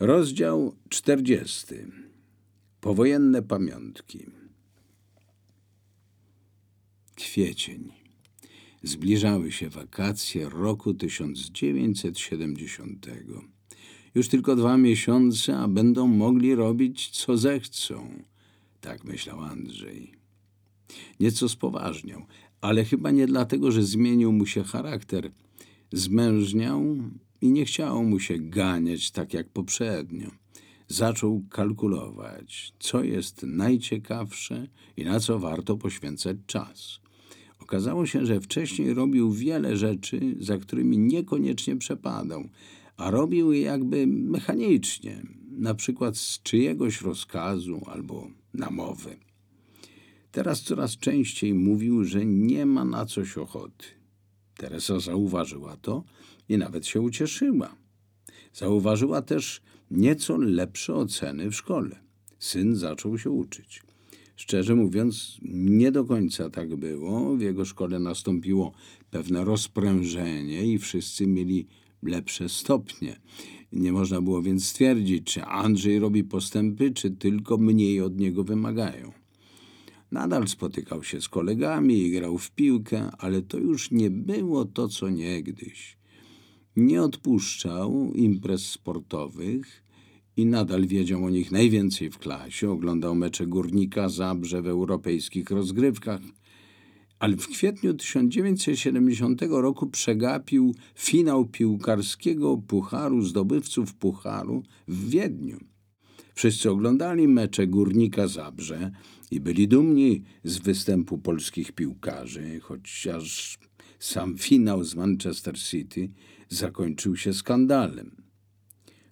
Rozdział 40. Powojenne pamiątki. Kwiecień. Zbliżały się wakacje roku 1970. Już tylko dwa miesiące, a będą mogli robić co zechcą. Tak myślał Andrzej. Nieco spoważniał, ale chyba nie dlatego, że zmienił mu się charakter. Zmężniał i nie chciało mu się ganiać tak jak poprzednio. Zaczął kalkulować, co jest najciekawsze i na co warto poświęcać czas. Okazało się, że wcześniej robił wiele rzeczy, za którymi niekoniecznie przepadał, a robił je jakby mechanicznie, na przykład z czyjegoś rozkazu albo namowy. Teraz coraz częściej mówił, że nie ma na coś ochoty. Teresa zauważyła to i nawet się ucieszyła. Zauważyła też nieco lepsze oceny w szkole. Syn zaczął się uczyć. Szczerze mówiąc, nie do końca tak było. W jego szkole nastąpiło pewne rozprężenie i wszyscy mieli lepsze stopnie. Nie można było więc stwierdzić, czy Andrzej robi postępy, czy tylko mniej od niego wymagają. Nadal spotykał się z kolegami i grał w piłkę, ale to już nie było to, co niegdyś. Nie odpuszczał imprez sportowych i nadal wiedział o nich najwięcej w klasie. Oglądał mecze Górnika Zabrze w europejskich rozgrywkach, ale w kwietniu 1970 roku przegapił finał piłkarskiego Pucharu Zdobywców Pucharu w Wiedniu. Wszyscy oglądali mecze Górnika Zabrze i byli dumni z występu polskich piłkarzy, chociaż sam finał z Manchester City zakończył się skandalem.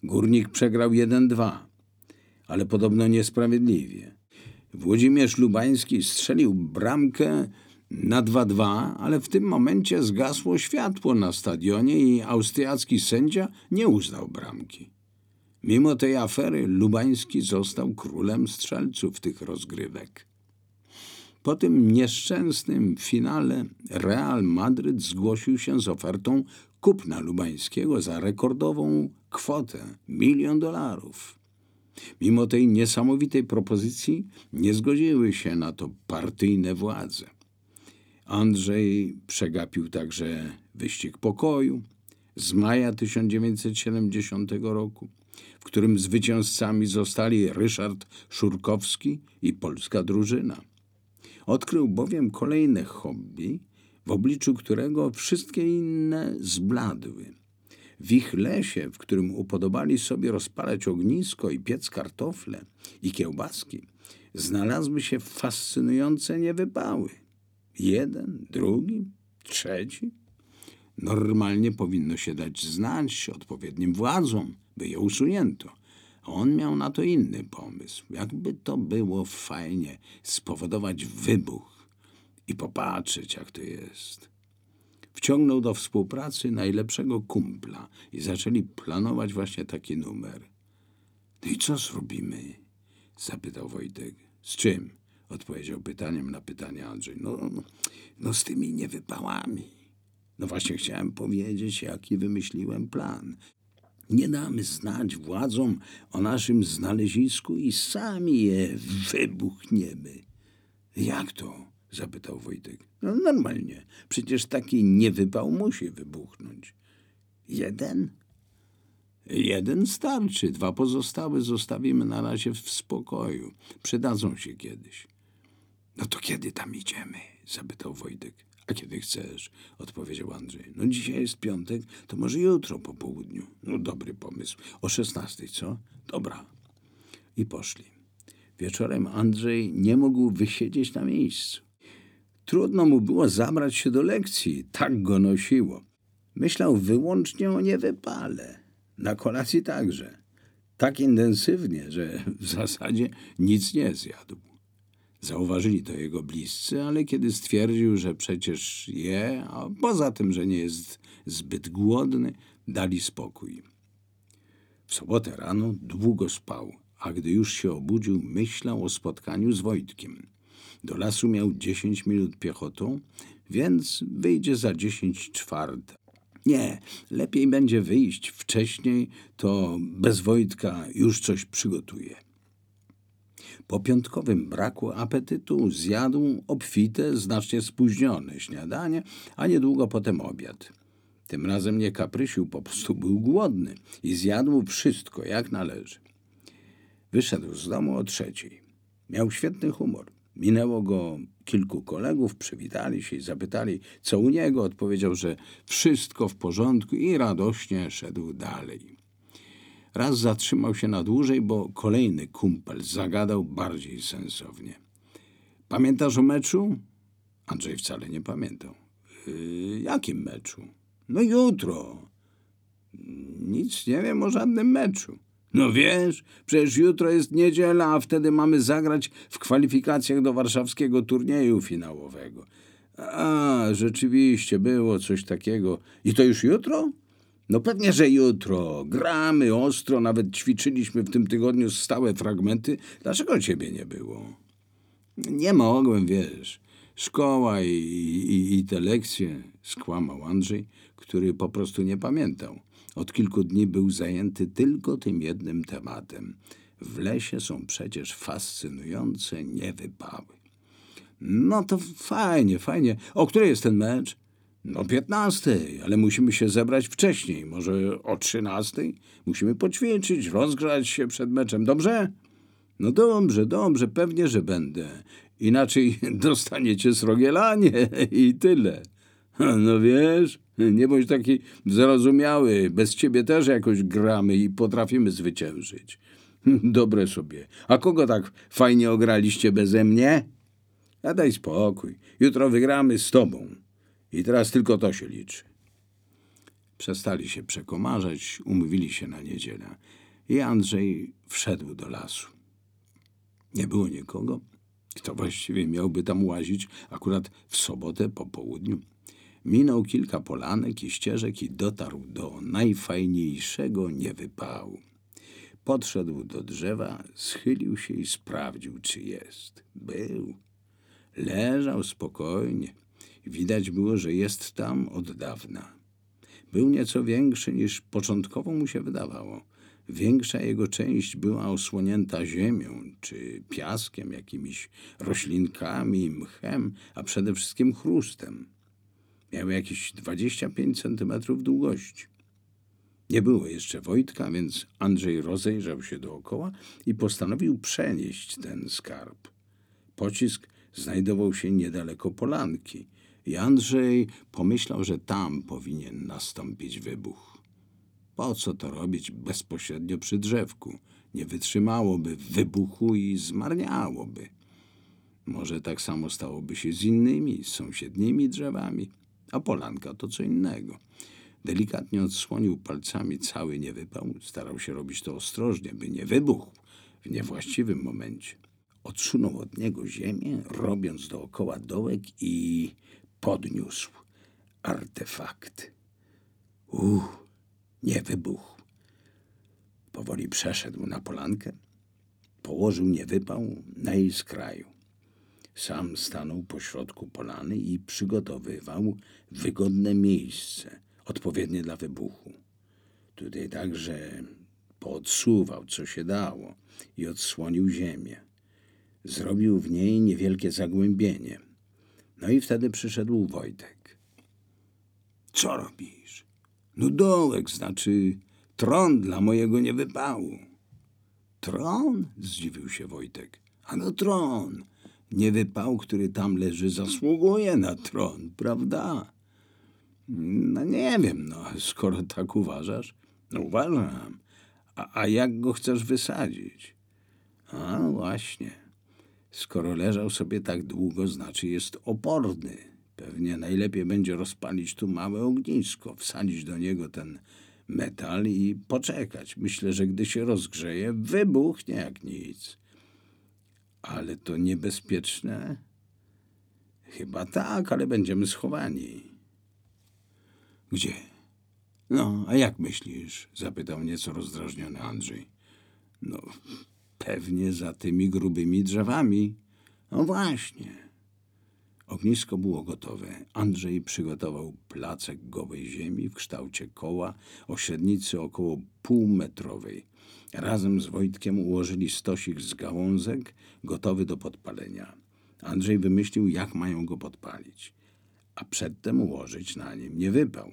Górnik przegrał 1-2, ale podobno niesprawiedliwie. Włodzimierz Lubański strzelił bramkę na 2-2, ale w tym momencie zgasło światło na stadionie i austriacki sędzia nie uznał bramki. Mimo tej afery Lubański został królem strzelców tych rozgrywek. Po tym nieszczęsnym finale Real Madryt zgłosił się z ofertą kupna Lubańskiego za rekordową kwotę milion dolarów. Mimo tej niesamowitej propozycji nie zgodziły się na to partyjne władze. Andrzej przegapił także wyścig pokoju z maja 1970 roku, w którym zwycięzcami zostali Ryszard Szurkowski i polska drużyna. Odkrył bowiem kolejne hobby, w obliczu którego wszystkie inne zbladły. W ich lesie, w którym upodobali sobie rozpalać ognisko i piec kartofle i kiełbaski, znalazły się fascynujące niewypały. Jeden, drugi, trzeci. Normalnie powinno się dać znać odpowiednim władzom, by je usunięto. On miał na to inny pomysł. Jakby to było fajnie spowodować wybuch i popatrzeć, jak to jest. Wciągnął do współpracy najlepszego kumpla i zaczęli planować właśnie taki numer. No i co zrobimy? zapytał Wojtek. Z czym? odpowiedział pytaniem na pytanie Andrzej. No, no z tymi niewypałami. No właśnie chciałem powiedzieć, jaki wymyśliłem plan. Nie damy znać władzom o naszym znalezisku i sami je wybuchniemy. Jak to? Zapytał Wojtek. No normalnie. Przecież taki niewypał musi wybuchnąć. Jeden? Jeden starczy. Dwa pozostałe zostawimy na razie w spokoju. Przydadzą się kiedyś. No to kiedy tam idziemy? zapytał Wojtek. A kiedy chcesz? odpowiedział Andrzej. No dzisiaj jest piątek, to może jutro po południu. No dobry pomysł. O szesnastej, co? Dobra. I poszli. Wieczorem Andrzej nie mógł wysiedzieć na miejscu. Trudno mu było zabrać się do lekcji, tak go nosiło. Myślał wyłącznie o niewypale. Na kolacji także. Tak intensywnie, że w zasadzie nic nie zjadł. Zauważyli to jego bliscy, ale kiedy stwierdził, że przecież je, a poza tym, że nie jest zbyt głodny, dali spokój. W sobotę rano długo spał, a gdy już się obudził, myślał o spotkaniu z Wojtkiem. Do lasu miał dziesięć minut piechotą, więc wyjdzie za dziesięć czwart. Nie, lepiej będzie wyjść wcześniej, to bez Wojtka już coś przygotuje. Po piątkowym braku apetytu zjadł obfite, znacznie spóźnione śniadanie, a niedługo potem obiad. Tym razem nie kaprysił, po prostu był głodny i zjadł wszystko jak należy. Wyszedł z domu o trzeciej. Miał świetny humor. Minęło go kilku kolegów, przywitali się i zapytali, co u niego. Odpowiedział, że wszystko w porządku i radośnie szedł dalej. Raz zatrzymał się na dłużej, bo kolejny kumpel zagadał bardziej sensownie. Pamiętasz o meczu? Andrzej wcale nie pamiętał. Yy, jakim meczu? No jutro. Nic nie wiem o żadnym meczu. No wiesz, przecież jutro jest niedziela, a wtedy mamy zagrać w kwalifikacjach do warszawskiego turnieju finałowego. A, rzeczywiście, było coś takiego. I to już jutro? No pewnie, że jutro. Gramy ostro, nawet ćwiczyliśmy w tym tygodniu stałe fragmenty. Dlaczego ciebie nie było? Nie mogłem, wiesz. Szkoła i, i, i te lekcje, skłamał Andrzej, który po prostu nie pamiętał. Od kilku dni był zajęty tylko tym jednym tematem. W lesie są przecież fascynujące niewypały. No to fajnie, fajnie. O której jest ten mecz? No piętnastej, ale musimy się zebrać wcześniej, może o trzynastej. Musimy poćwiczyć, rozgrzać się przed meczem, dobrze? No dobrze, dobrze, pewnie, że będę. Inaczej dostaniecie srogielanie i tyle. No wiesz, nie bądź taki zrozumiały. Bez ciebie też jakoś gramy i potrafimy zwyciężyć. Dobre sobie. A kogo tak fajnie ograliście beze mnie? A daj spokój. Jutro wygramy z tobą. I teraz tylko to się liczy. Przestali się przekomarzać, umówili się na niedzielę. I Andrzej wszedł do lasu. Nie było nikogo. Kto właściwie miałby tam łazić akurat w sobotę po południu? Minął kilka polanek i ścieżek i dotarł do najfajniejszego niewypału. Podszedł do drzewa, schylił się i sprawdził, czy jest. Był. Leżał spokojnie. Widać było, że jest tam od dawna. Był nieco większy niż początkowo mu się wydawało. Większa jego część była osłonięta ziemią, czy piaskiem, jakimiś roślinkami, mchem, a przede wszystkim chrustem. Miał jakieś 25 centymetrów długości. Nie było jeszcze Wojtka, więc Andrzej rozejrzał się dookoła i postanowił przenieść ten skarb. Pocisk znajdował się niedaleko polanki i Andrzej pomyślał, że tam powinien nastąpić wybuch. Po co to robić bezpośrednio przy drzewku? Nie wytrzymałoby wybuchu i zmarniałoby. Może tak samo stałoby się z innymi, sąsiednimi drzewami a polanka to co innego. Delikatnie odsłonił palcami cały niewypał. Starał się robić to ostrożnie, by nie wybuchł w niewłaściwym momencie. Odsunął od niego ziemię, robiąc dookoła dołek i podniósł artefakt. Uch, nie wybuchł. Powoli przeszedł na polankę, położył niewypał na jej skraju. Sam stanął pośrodku polany i przygotowywał wygodne miejsce, odpowiednie dla wybuchu. Tutaj także podsuwał, co się dało i odsłonił ziemię. Zrobił w niej niewielkie zagłębienie. No i wtedy przyszedł Wojtek. Co robisz? No dołek, znaczy tron dla mojego niewypału. Tron? Zdziwił się Wojtek. A no tron niewypał, który tam leży, zasługuje na tron, prawda? No nie wiem, no, skoro tak uważasz. No uważam. A, a jak go chcesz wysadzić? A właśnie. Skoro leżał sobie tak długo, znaczy jest oporny. Pewnie najlepiej będzie rozpalić tu małe ognisko, wsadzić do niego ten metal i poczekać. Myślę, że gdy się rozgrzeje, wybuchnie jak nic. Ale to niebezpieczne? Chyba tak, ale będziemy schowani. Gdzie? No, a jak myślisz? zapytał nieco rozdrażniony Andrzej. No, pewnie za tymi grubymi drzewami. No właśnie. Ognisko było gotowe. Andrzej przygotował placek gołej ziemi w kształcie koła o średnicy około półmetrowej. Razem z Wojtkiem ułożyli stosik z gałązek gotowy do podpalenia. Andrzej wymyślił, jak mają go podpalić, a przedtem ułożyć na nim niewypał.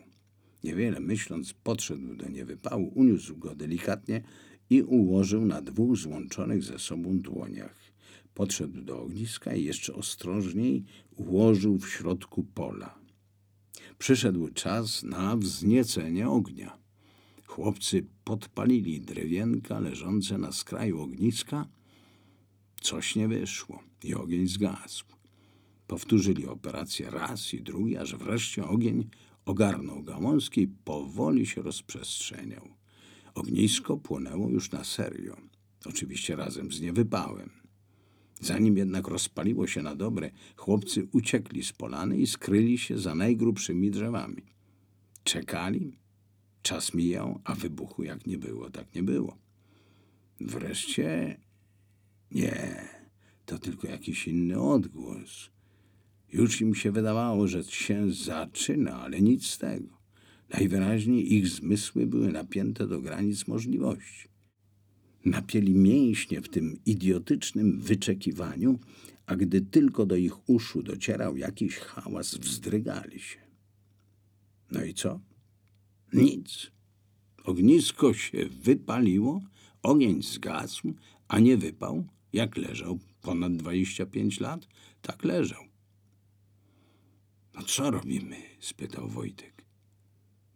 Niewiele myśląc, podszedł do niewypału, uniósł go delikatnie i ułożył na dwóch złączonych ze sobą dłoniach. Podszedł do ogniska i jeszcze ostrożniej ułożył w środku pola. Przyszedł czas na wzniecenie ognia. Chłopcy podpalili drewienka leżące na skraju ogniska. Coś nie wyszło i ogień zgasł. Powtórzyli operację raz i drugi, aż wreszcie ogień ogarnął gałązki i powoli się rozprzestrzeniał. Ognisko płonęło już na serio, oczywiście razem z niewypałem. Zanim jednak rozpaliło się na dobre, chłopcy uciekli z polany i skryli się za najgrubszymi drzewami. Czekali, czas mijał, a wybuchu jak nie było, tak nie było. Wreszcie nie, to tylko jakiś inny odgłos. Już im się wydawało, że się zaczyna, ale nic z tego. Najwyraźniej ich zmysły były napięte do granic możliwości. Napięli mięśnie w tym idiotycznym wyczekiwaniu, a gdy tylko do ich uszu docierał jakiś hałas, wzdrygali się. No i co? Nic. Ognisko się wypaliło, ogień zgasł, a nie wypał, jak leżał ponad 25 lat, tak leżał. No co robimy? spytał Wojtek.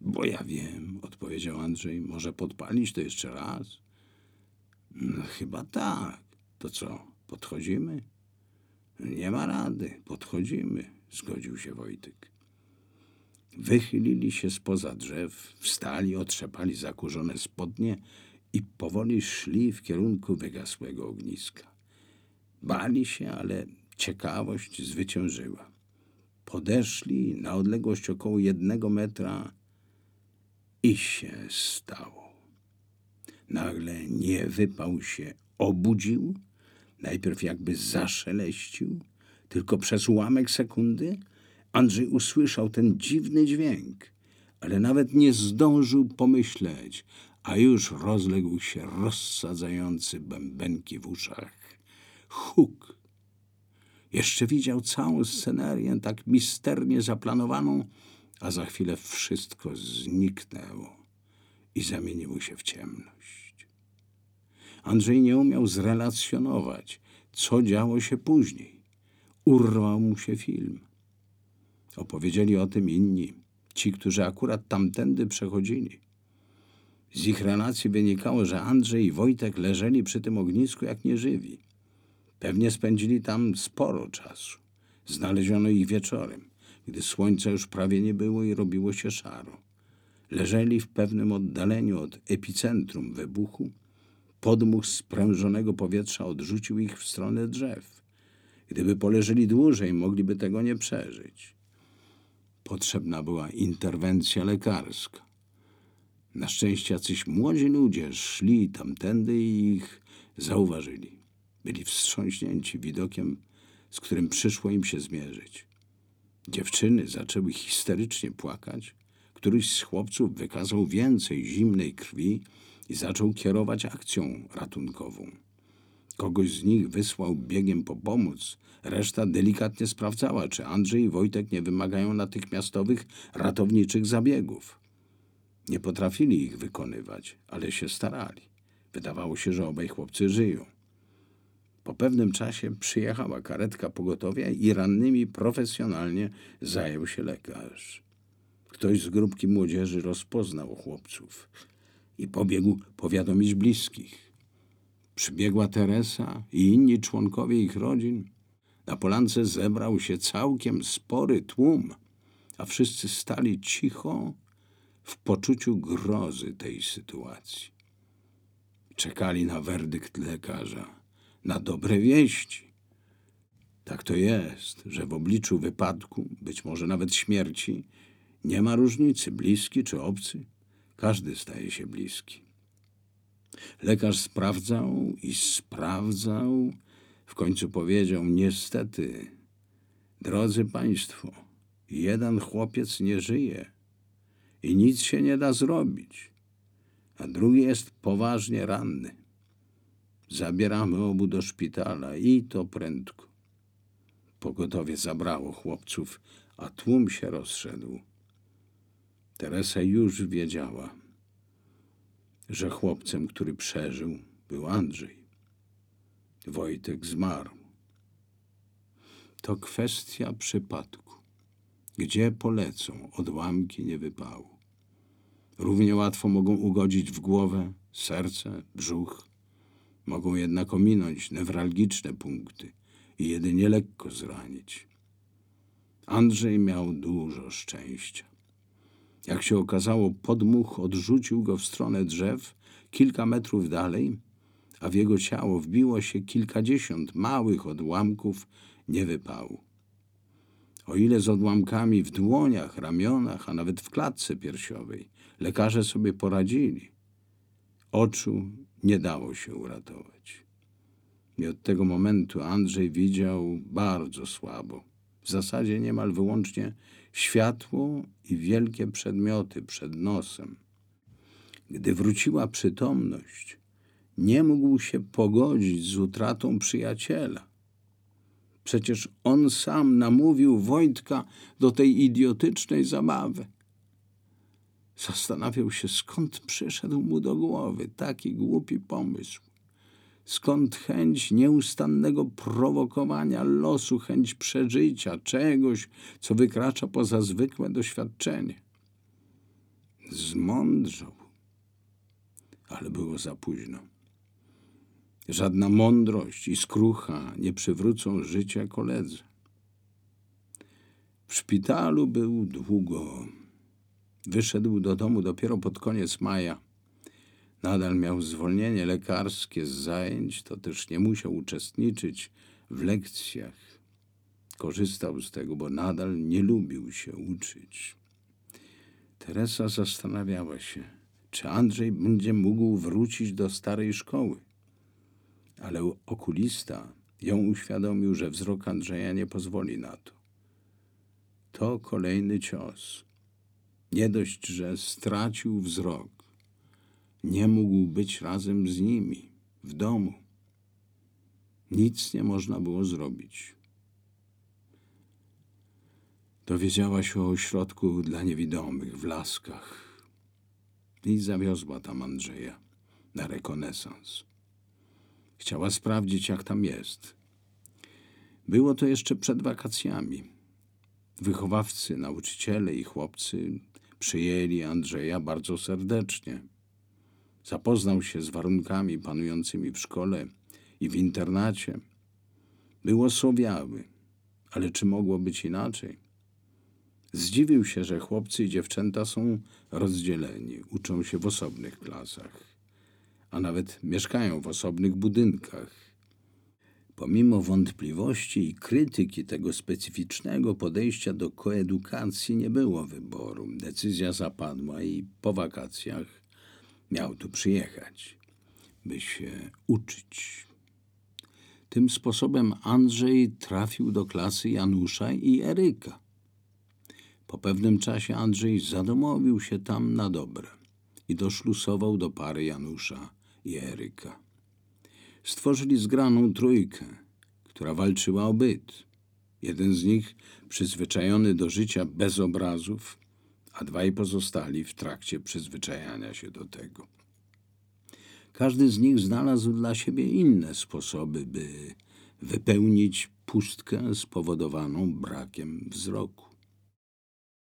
Bo ja wiem, odpowiedział Andrzej. Może podpalić to jeszcze raz? No, chyba tak. To co, podchodzimy? Nie ma rady, podchodzimy, zgodził się Wojtek. Wychylili się spoza drzew, wstali, otrzepali zakurzone spodnie i powoli szli w kierunku wygasłego ogniska. Bali się, ale ciekawość zwyciężyła. Podeszli na odległość około jednego metra i się stało. Nagle nie wypał się obudził, najpierw jakby zaszeleścił, tylko przez ułamek sekundy Andrzej usłyszał ten dziwny dźwięk, ale nawet nie zdążył pomyśleć, a już rozległ się rozsadzający bębenki w uszach. Huk jeszcze widział całą scenerię tak misternie zaplanowaną, a za chwilę wszystko zniknęło i zamieniło się w ciemność. Andrzej nie umiał zrelacjonować, co działo się później. Urwał mu się film. Opowiedzieli o tym inni, ci, którzy akurat tamtędy przechodzili. Z ich relacji wynikało, że Andrzej i Wojtek leżeli przy tym ognisku jak nieżywi. Pewnie spędzili tam sporo czasu. Znaleziono ich wieczorem, gdy słońca już prawie nie było i robiło się szaro. Leżeli w pewnym oddaleniu od epicentrum wybuchu. Podmuch sprężonego powietrza odrzucił ich w stronę drzew. Gdyby poleżeli dłużej, mogliby tego nie przeżyć. Potrzebna była interwencja lekarska. Na szczęście jacyś młodzi ludzie szli tamtędy i ich zauważyli. Byli wstrząśnięci widokiem, z którym przyszło im się zmierzyć. Dziewczyny zaczęły histerycznie płakać. Któryś z chłopców wykazał więcej zimnej krwi i zaczął kierować akcją ratunkową. Kogoś z nich wysłał biegiem po pomoc, reszta delikatnie sprawdzała, czy Andrzej i Wojtek nie wymagają natychmiastowych ratowniczych zabiegów. Nie potrafili ich wykonywać, ale się starali. Wydawało się, że obaj chłopcy żyją. Po pewnym czasie przyjechała karetka pogotowia i rannymi profesjonalnie zajął się lekarz. Ktoś z grupki młodzieży rozpoznał chłopców i pobiegł powiadomić bliskich. Przybiegła Teresa i inni członkowie ich rodzin. Na polance zebrał się całkiem spory tłum, a wszyscy stali cicho w poczuciu grozy tej sytuacji. Czekali na werdykt lekarza na dobre wieści. Tak to jest, że w obliczu wypadku, być może nawet śmierci, nie ma różnicy, bliski czy obcy. Każdy staje się bliski. Lekarz sprawdzał i sprawdzał. W końcu powiedział: Niestety, Drodzy Państwo, jeden chłopiec nie żyje i nic się nie da zrobić, a drugi jest poważnie ranny. Zabieramy obu do szpitala i to prędko. Pogotowie zabrało chłopców, a tłum się rozszedł. Teresa już wiedziała, że chłopcem, który przeżył, był Andrzej. Wojtek zmarł. To kwestia przypadku. Gdzie polecą odłamki niewypału? Równie łatwo mogą ugodzić w głowę, serce, brzuch. Mogą jednak ominąć newralgiczne punkty i jedynie lekko zranić. Andrzej miał dużo szczęścia. Jak się okazało, podmuch odrzucił go w stronę drzew kilka metrów dalej, a w jego ciało wbiło się kilkadziesiąt małych odłamków niewypału. O ile z odłamkami w dłoniach, ramionach, a nawet w klatce piersiowej lekarze sobie poradzili, oczu nie dało się uratować. I od tego momentu Andrzej widział bardzo słabo. W zasadzie niemal wyłącznie światło i wielkie przedmioty przed nosem. Gdy wróciła przytomność, nie mógł się pogodzić z utratą przyjaciela. Przecież on sam namówił Wojtka do tej idiotycznej zabawy. Zastanawiał się, skąd przyszedł mu do głowy taki głupi pomysł. Skąd chęć nieustannego prowokowania losu, chęć przeżycia czegoś, co wykracza poza zwykłe doświadczenie? Zmądrzał, ale było za późno. Żadna mądrość i skrucha nie przywrócą życia koledze. W szpitalu był długo. Wyszedł do domu dopiero pod koniec maja. Nadal miał zwolnienie lekarskie z zajęć, to też nie musiał uczestniczyć w lekcjach. Korzystał z tego, bo nadal nie lubił się uczyć. Teresa zastanawiała się, czy Andrzej będzie mógł wrócić do starej szkoły. Ale okulista ją uświadomił, że wzrok Andrzeja nie pozwoli na to. To kolejny cios. Nie dość, że stracił wzrok, nie mógł być razem z nimi w domu. Nic nie można było zrobić. Dowiedziała się o ośrodku dla niewidomych w Laskach i zawiozła tam Andrzeja na rekonesans. Chciała sprawdzić, jak tam jest. Było to jeszcze przed wakacjami. Wychowawcy, nauczyciele i chłopcy przyjęli Andrzeja bardzo serdecznie. Zapoznał się z warunkami panującymi w szkole i w internacie. Był osłabiały, ale czy mogło być inaczej? Zdziwił się, że chłopcy i dziewczęta są rozdzieleni, uczą się w osobnych klasach, a nawet mieszkają w osobnych budynkach. Pomimo wątpliwości i krytyki tego specyficznego podejścia do koedukacji nie było wyboru. Decyzja zapadła i po wakacjach miał tu przyjechać, by się uczyć. Tym sposobem Andrzej trafił do klasy Janusza i Eryka. Po pewnym czasie Andrzej zadomowił się tam na dobre i doszlusował do pary Janusza i Eryka. Stworzyli zgraną trójkę, która walczyła o byt. Jeden z nich przyzwyczajony do życia bez obrazów, a dwaj pozostali w trakcie przyzwyczajania się do tego. Każdy z nich znalazł dla siebie inne sposoby, by wypełnić pustkę spowodowaną brakiem wzroku.